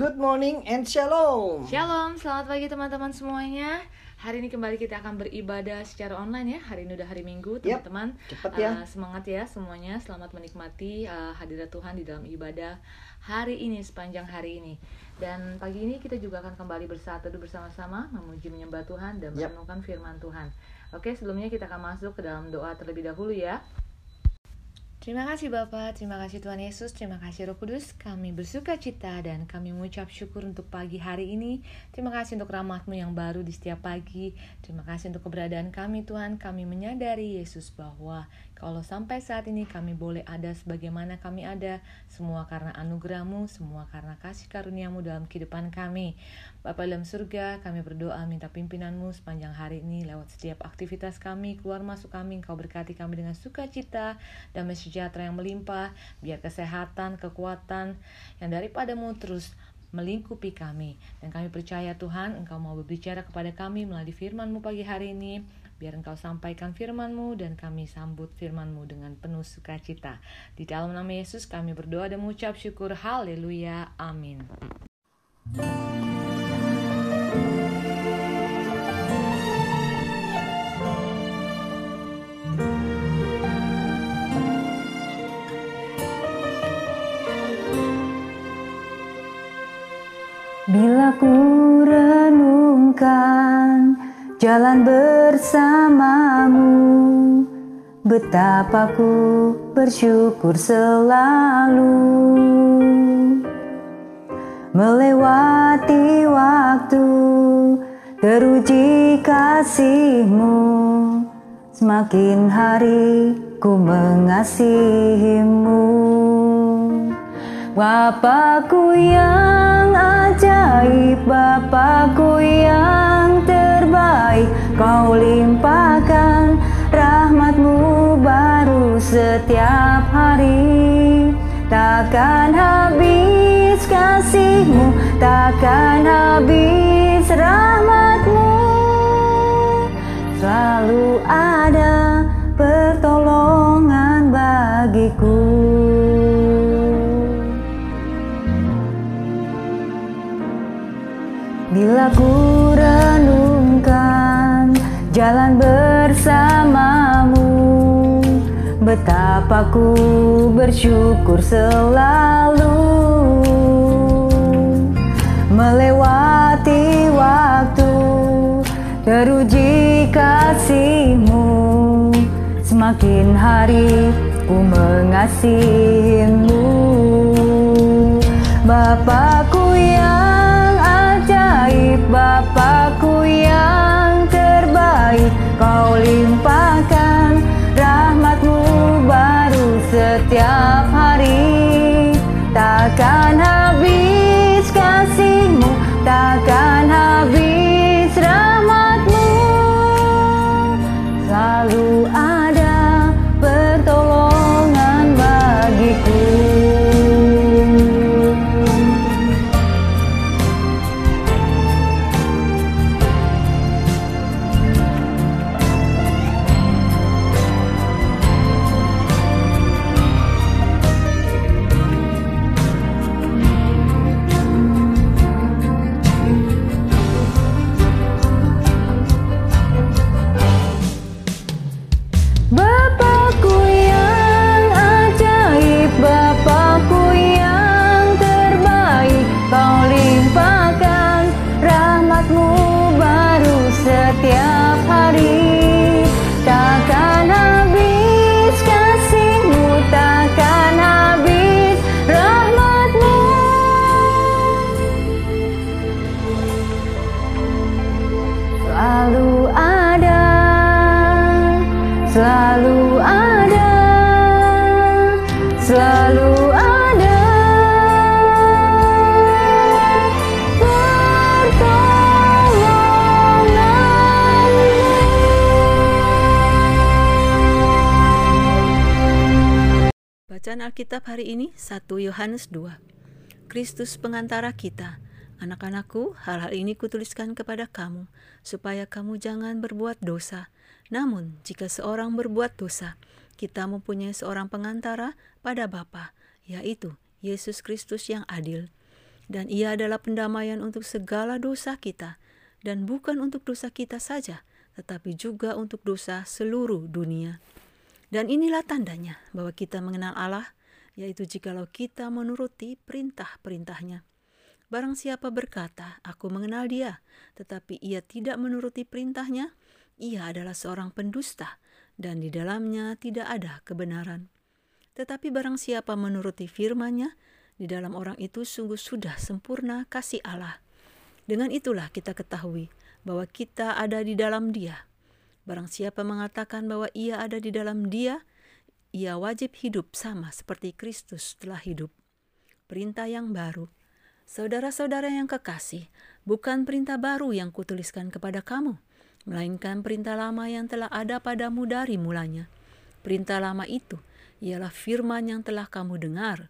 Good morning and shalom. Shalom, selamat pagi teman-teman semuanya. Hari ini kembali kita akan beribadah secara online ya. Hari ini udah hari Minggu, teman-teman. cepet ya. Uh, semangat ya semuanya. Selamat menikmati uh, hadirat Tuhan di dalam ibadah hari ini sepanjang hari ini. Dan pagi ini kita juga akan kembali bersatu bersama-sama memuji menyembah Tuhan dan merenungkan firman Tuhan. Oke, sebelumnya kita akan masuk ke dalam doa terlebih dahulu ya. Terima kasih Bapak, terima kasih Tuhan Yesus, terima kasih Roh Kudus. Kami bersuka cita dan kami mengucap syukur untuk pagi hari ini. Terima kasih untuk rahmatmu yang baru di setiap pagi. Terima kasih untuk keberadaan kami Tuhan. Kami menyadari Yesus bahwa kalau sampai saat ini kami boleh ada sebagaimana kami ada, semua karena anugerahmu, semua karena kasih karuniamu dalam kehidupan kami. Bapa dalam surga, kami berdoa minta pimpinanmu sepanjang hari ini lewat setiap aktivitas kami, keluar masuk kami, engkau berkati kami dengan sukacita, damai sejahtera yang melimpah, biar kesehatan, kekuatan yang daripadamu terus melingkupi kami. Dan kami percaya Tuhan, Engkau mau berbicara kepada kami melalui firman-Mu pagi hari ini. Biar Engkau sampaikan firman-Mu dan kami sambut firman-Mu dengan penuh sukacita. Di dalam nama Yesus kami berdoa dan mengucap syukur. Haleluya. Amin. Bila ku renungkan jalan bersamamu Betapa ku bersyukur selalu. Melewati waktu teruji kasihmu Semakin hari ku mengasihimu. Bapakku yang takkan habis rahmatmu. Selalu ada pertolongan bagiku. Bila ku renungkan jalan bersamamu Betapa ku bersyukur selalu Melewati waktu. Teruji kasihmu Semakin hari ku mengasihimu. Bapakku setiap Bacaan Alkitab hari ini 1 Yohanes 2. Kristus pengantara kita. Anak-anakku, hal-hal ini kutuliskan kepada kamu, supaya kamu jangan berbuat dosa. Namun, jika seorang berbuat dosa, kita mempunyai seorang pengantara pada Bapa, yaitu Yesus Kristus yang adil. dan ia adalah pendamaian untuk segala dosa kita, dan bukan untuk dosa kita saja, tetapi juga untuk dosa seluruh dunia. Dan inilah tandanya bahwa kita mengenal Allah, yaitu jikalau kita menuruti perintah-perintahnya. Barang siapa berkata, aku mengenal dia, tetapi ia tidak menuruti perintahnya, ia adalah seorang pendusta, dan di dalamnya tidak ada kebenaran. Tetapi barang siapa menuruti firman-Nya, di dalam orang itu sungguh sudah sempurna kasih Allah. Dengan itulah kita ketahui bahwa kita ada di dalam Dia. Barang siapa mengatakan bahwa ia ada di dalam Dia, ia wajib hidup sama seperti Kristus telah hidup. Perintah yang baru. Saudara-saudara yang kekasih, bukan perintah baru yang kutuliskan kepada kamu, melainkan perintah lama yang telah ada padamu dari mulanya. Perintah lama itu ialah firman yang telah kamu dengar,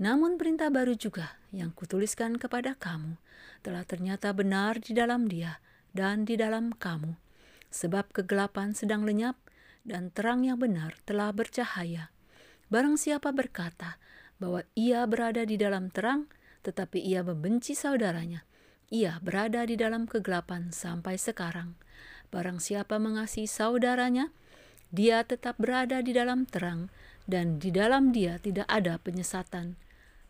namun perintah baru juga yang kutuliskan kepada kamu telah ternyata benar di dalam dia dan di dalam kamu. Sebab kegelapan sedang lenyap dan terang yang benar telah bercahaya. Barang siapa berkata bahwa ia berada di dalam terang, tetapi ia membenci saudaranya, ia berada di dalam kegelapan sampai sekarang. Barang siapa mengasihi saudaranya, dia tetap berada di dalam terang, dan di dalam dia tidak ada penyesatan.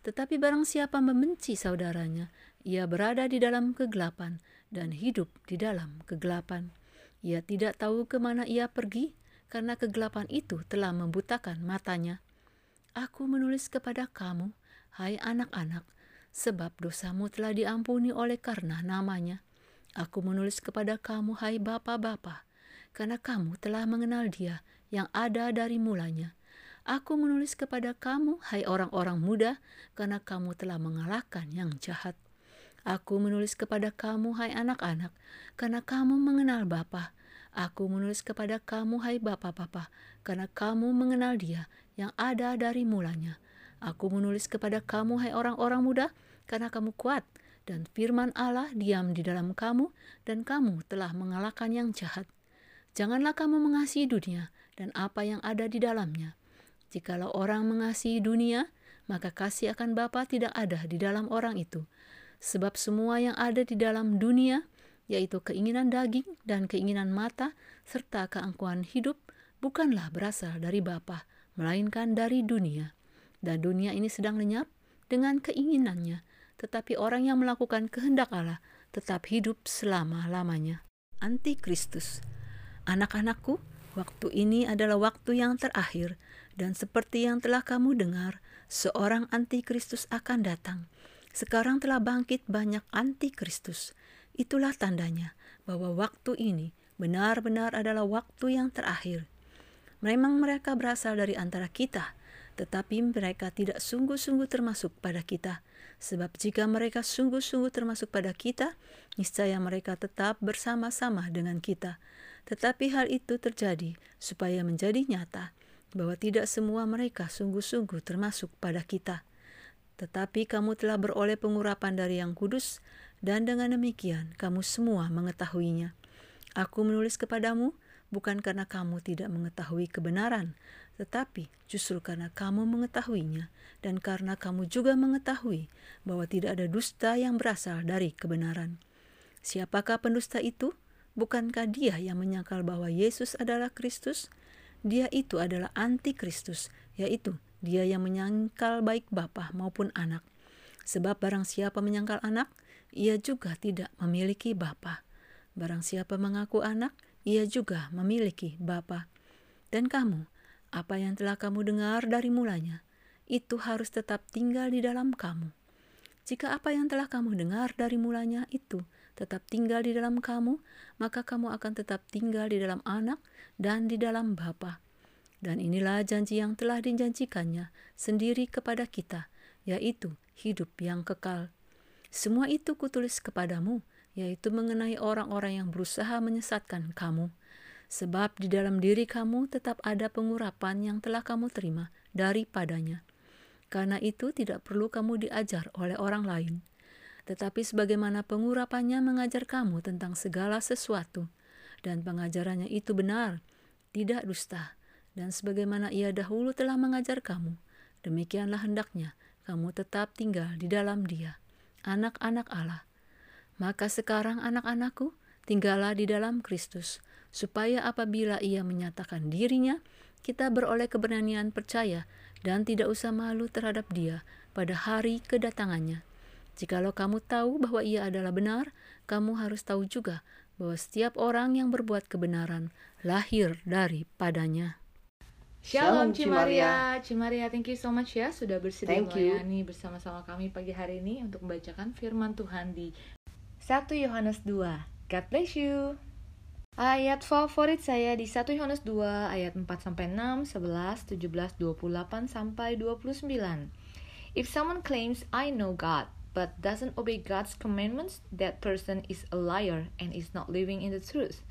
Tetapi barang siapa membenci saudaranya, ia berada di dalam kegelapan dan hidup di dalam kegelapan. Ia tidak tahu ke mana ia pergi, karena kegelapan itu telah membutakan matanya. Aku menulis kepada kamu, hai anak-anak, sebab dosamu telah diampuni oleh karena namanya. Aku menulis kepada kamu, hai bapa-bapa, karena kamu telah mengenal dia yang ada dari mulanya. Aku menulis kepada kamu, hai orang-orang muda, karena kamu telah mengalahkan yang jahat. Aku menulis kepada kamu, hai anak-anak, karena kamu mengenal Bapa. Aku menulis kepada kamu, hai Bapa-Bapa, karena kamu mengenal Dia yang ada dari mulanya. Aku menulis kepada kamu, hai orang-orang muda, karena kamu kuat, dan firman Allah diam di dalam kamu, dan kamu telah mengalahkan yang jahat. Janganlah kamu mengasihi dunia dan apa yang ada di dalamnya. Jikalau orang mengasihi dunia, maka kasih akan Bapa tidak ada di dalam orang itu. Sebab semua yang ada di dalam dunia, yaitu keinginan daging dan keinginan mata, serta keangkuhan hidup, bukanlah berasal dari Bapa, melainkan dari dunia. Dan dunia ini sedang lenyap dengan keinginannya, tetapi orang yang melakukan kehendak Allah tetap hidup selama-lamanya. Antikristus Anak-anakku, waktu ini adalah waktu yang terakhir, dan seperti yang telah kamu dengar, seorang antikristus akan datang. Sekarang telah bangkit banyak antikristus. Itulah tandanya bahwa waktu ini benar-benar adalah waktu yang terakhir. Memang mereka berasal dari antara kita, tetapi mereka tidak sungguh-sungguh termasuk pada kita. Sebab jika mereka sungguh-sungguh termasuk pada kita, niscaya mereka tetap bersama-sama dengan kita. Tetapi hal itu terjadi supaya menjadi nyata bahwa tidak semua mereka sungguh-sungguh termasuk pada kita. Tetapi kamu telah beroleh pengurapan dari yang kudus, dan dengan demikian kamu semua mengetahuinya. Aku menulis kepadamu bukan karena kamu tidak mengetahui kebenaran, tetapi justru karena kamu mengetahuinya, dan karena kamu juga mengetahui bahwa tidak ada dusta yang berasal dari kebenaran. Siapakah pendusta itu? Bukankah dia yang menyangkal bahwa Yesus adalah Kristus? dia itu adalah antikristus, yaitu dia yang menyangkal baik bapa maupun anak. Sebab barang siapa menyangkal anak, ia juga tidak memiliki bapa. Barang siapa mengaku anak, ia juga memiliki bapa. Dan kamu, apa yang telah kamu dengar dari mulanya, itu harus tetap tinggal di dalam kamu. Jika apa yang telah kamu dengar dari mulanya itu tetap tinggal di dalam kamu, maka kamu akan tetap tinggal di dalam anak dan di dalam Bapa. Dan inilah janji yang telah dijanjikannya sendiri kepada kita, yaitu hidup yang kekal. Semua itu kutulis kepadamu, yaitu mengenai orang-orang yang berusaha menyesatkan kamu. Sebab di dalam diri kamu tetap ada pengurapan yang telah kamu terima daripadanya. Karena itu tidak perlu kamu diajar oleh orang lain tetapi sebagaimana pengurapannya mengajar kamu tentang segala sesuatu, dan pengajarannya itu benar, tidak dusta, dan sebagaimana ia dahulu telah mengajar kamu, demikianlah hendaknya kamu tetap tinggal di dalam dia. anak-anak Allah. Maka sekarang anak-anakku, tinggallah di dalam Kristus, supaya apabila ia menyatakan dirinya, kita beroleh keberanian percaya dan tidak usah malu terhadap dia pada hari kedatangannya. Jikalau kamu tahu bahwa ia adalah benar, kamu harus tahu juga bahwa setiap orang yang berbuat kebenaran lahir daripadanya. Shalom Cimaria. Cimaria, thank you so much ya sudah bersedia Thank you. melayani bersama-sama kami pagi hari ini untuk membacakan firman Tuhan di 1 Yohanes 2. God bless you. Ayat favorit saya di 1 Yohanes 2 ayat 4 sampai 6, 11, 17, 28 sampai 29. If someone claims I know God but doesn't obey God's commandments, that person is a liar and is not living in the truth.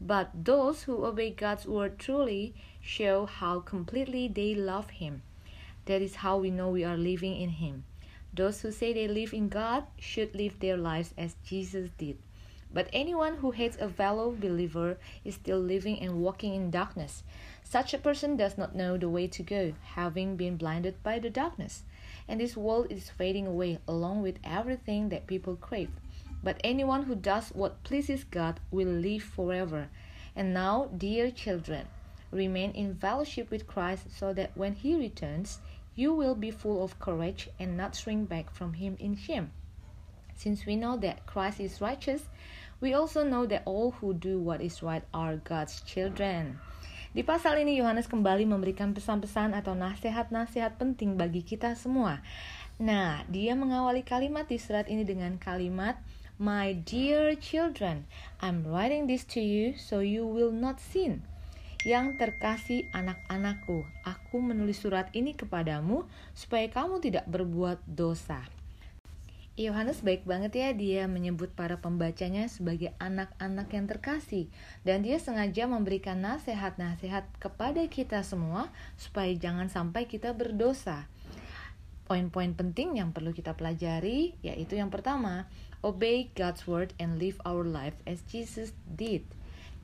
But those who obey God's word truly show how completely they love Him. That is how we know we are living in Him. Those who say they live in God should live their lives as Jesus did. But anyone who hates a fellow believer is still living and walking in darkness. Such a person does not know the way to go, having been blinded by the darkness. And this world is fading away along with everything that people crave. But anyone who does what pleases God will live forever. And now, dear children, remain in fellowship with Christ so that when he returns, you will be full of courage and not shrink back from him in shame. Since we know that Christ is righteous, we also know that all who do what is right are God's children. Di pasal ini Yohanes kembali memberikan pesan-pesan atau nasihat-nasihat penting bagi kita semua. Nah, dia mengawali kalimat di surat ini dengan kalimat My dear children, I'm writing this to you so you will not sin. Yang terkasih anak-anakku, aku menulis surat ini kepadamu supaya kamu tidak berbuat dosa. Yohanes baik banget ya dia menyebut para pembacanya sebagai anak-anak yang terkasih dan dia sengaja memberikan nasihat-nasihat kepada kita semua supaya jangan sampai kita berdosa. Poin-poin penting yang perlu kita pelajari yaitu yang pertama, obey God's word and live our life as Jesus did.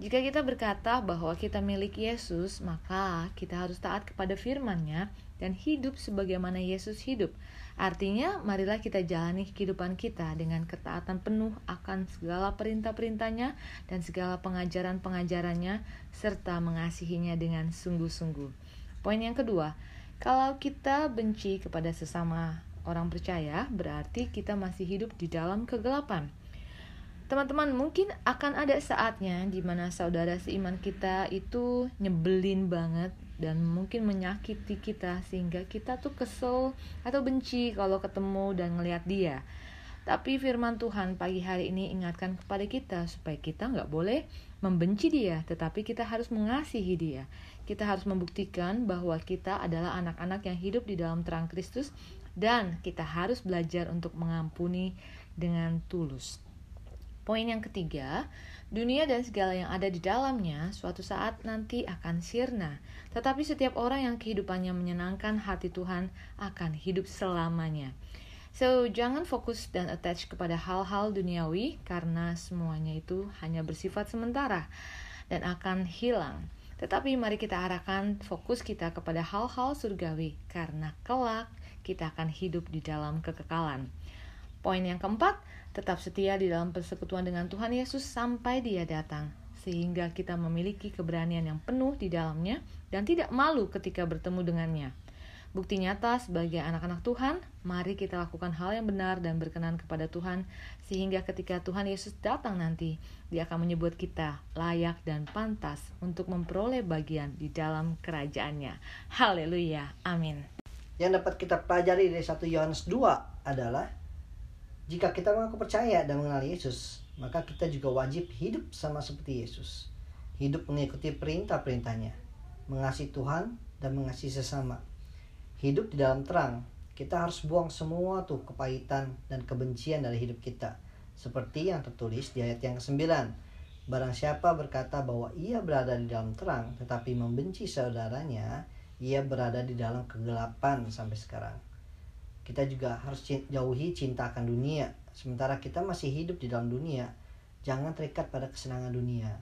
Jika kita berkata bahwa kita milik Yesus, maka kita harus taat kepada firman-Nya dan hidup sebagaimana Yesus hidup. Artinya, marilah kita jalani kehidupan kita dengan ketaatan penuh akan segala perintah-perintahnya dan segala pengajaran-pengajarannya, serta mengasihinya dengan sungguh-sungguh. Poin yang kedua, kalau kita benci kepada sesama orang percaya, berarti kita masih hidup di dalam kegelapan. Teman-teman, mungkin akan ada saatnya di mana saudara seiman kita itu nyebelin banget dan mungkin menyakiti kita sehingga kita tuh kesel atau benci kalau ketemu dan ngelihat dia. Tapi firman Tuhan pagi hari ini ingatkan kepada kita supaya kita nggak boleh membenci dia, tetapi kita harus mengasihi dia. Kita harus membuktikan bahwa kita adalah anak-anak yang hidup di dalam terang Kristus dan kita harus belajar untuk mengampuni dengan tulus. Poin yang ketiga, dunia dan segala yang ada di dalamnya suatu saat nanti akan sirna. Tetapi setiap orang yang kehidupannya menyenangkan hati Tuhan akan hidup selamanya. So, jangan fokus dan attach kepada hal-hal duniawi karena semuanya itu hanya bersifat sementara dan akan hilang. Tetapi mari kita arahkan fokus kita kepada hal-hal surgawi karena kelak kita akan hidup di dalam kekekalan. Poin yang keempat, tetap setia di dalam persekutuan dengan Tuhan Yesus sampai Dia datang, sehingga kita memiliki keberanian yang penuh di dalamnya dan tidak malu ketika bertemu dengannya. Bukti nyata sebagai anak-anak Tuhan, mari kita lakukan hal yang benar dan berkenan kepada Tuhan, sehingga ketika Tuhan Yesus datang nanti, Dia akan menyebut kita layak dan pantas untuk memperoleh bagian di dalam kerajaannya. Haleluya, amin. Yang dapat kita pelajari dari 1 Yohanes 2 adalah jika kita mengaku percaya dan mengenal Yesus, maka kita juga wajib hidup sama seperti Yesus. Hidup mengikuti perintah-perintahnya, mengasihi Tuhan dan mengasihi sesama. Hidup di dalam terang, kita harus buang semua tuh kepahitan dan kebencian dari hidup kita. Seperti yang tertulis di ayat yang ke-9. Barang siapa berkata bahwa ia berada di dalam terang tetapi membenci saudaranya, ia berada di dalam kegelapan sampai sekarang kita juga harus jauhi cinta akan dunia. Sementara kita masih hidup di dalam dunia, jangan terikat pada kesenangan dunia.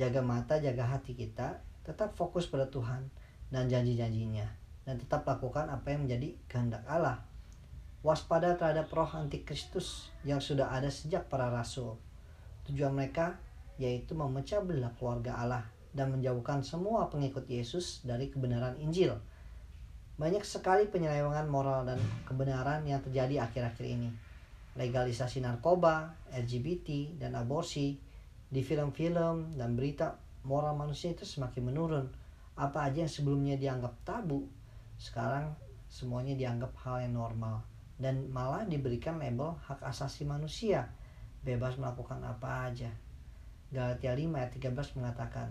Jaga mata, jaga hati kita, tetap fokus pada Tuhan dan janji-janjinya. Dan tetap lakukan apa yang menjadi kehendak Allah. waspada terhadap roh antikristus yang sudah ada sejak para rasul. Tujuan mereka yaitu memecah belah keluarga Allah dan menjauhkan semua pengikut Yesus dari kebenaran Injil. Banyak sekali penyelewengan moral dan kebenaran yang terjadi akhir-akhir ini. Legalisasi narkoba, LGBT, dan aborsi di film-film dan berita moral manusia itu semakin menurun. Apa aja yang sebelumnya dianggap tabu, sekarang semuanya dianggap hal yang normal dan malah diberikan label hak asasi manusia, bebas melakukan apa aja. Galatia 5 ayat 13 mengatakan,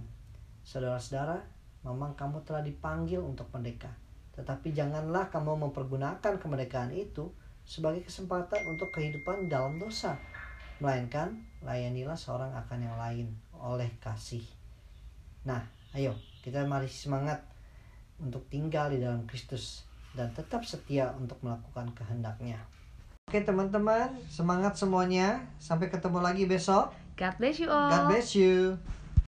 Saudara-saudara, memang kamu telah dipanggil untuk merdeka, tetapi janganlah kamu mempergunakan kemerdekaan itu sebagai kesempatan untuk kehidupan dalam dosa, melainkan layanilah seorang akan yang lain oleh kasih. Nah, ayo kita mari semangat untuk tinggal di dalam Kristus dan tetap setia untuk melakukan kehendaknya. Oke teman-teman, semangat semuanya. Sampai ketemu lagi besok. God bless you all. God bless you.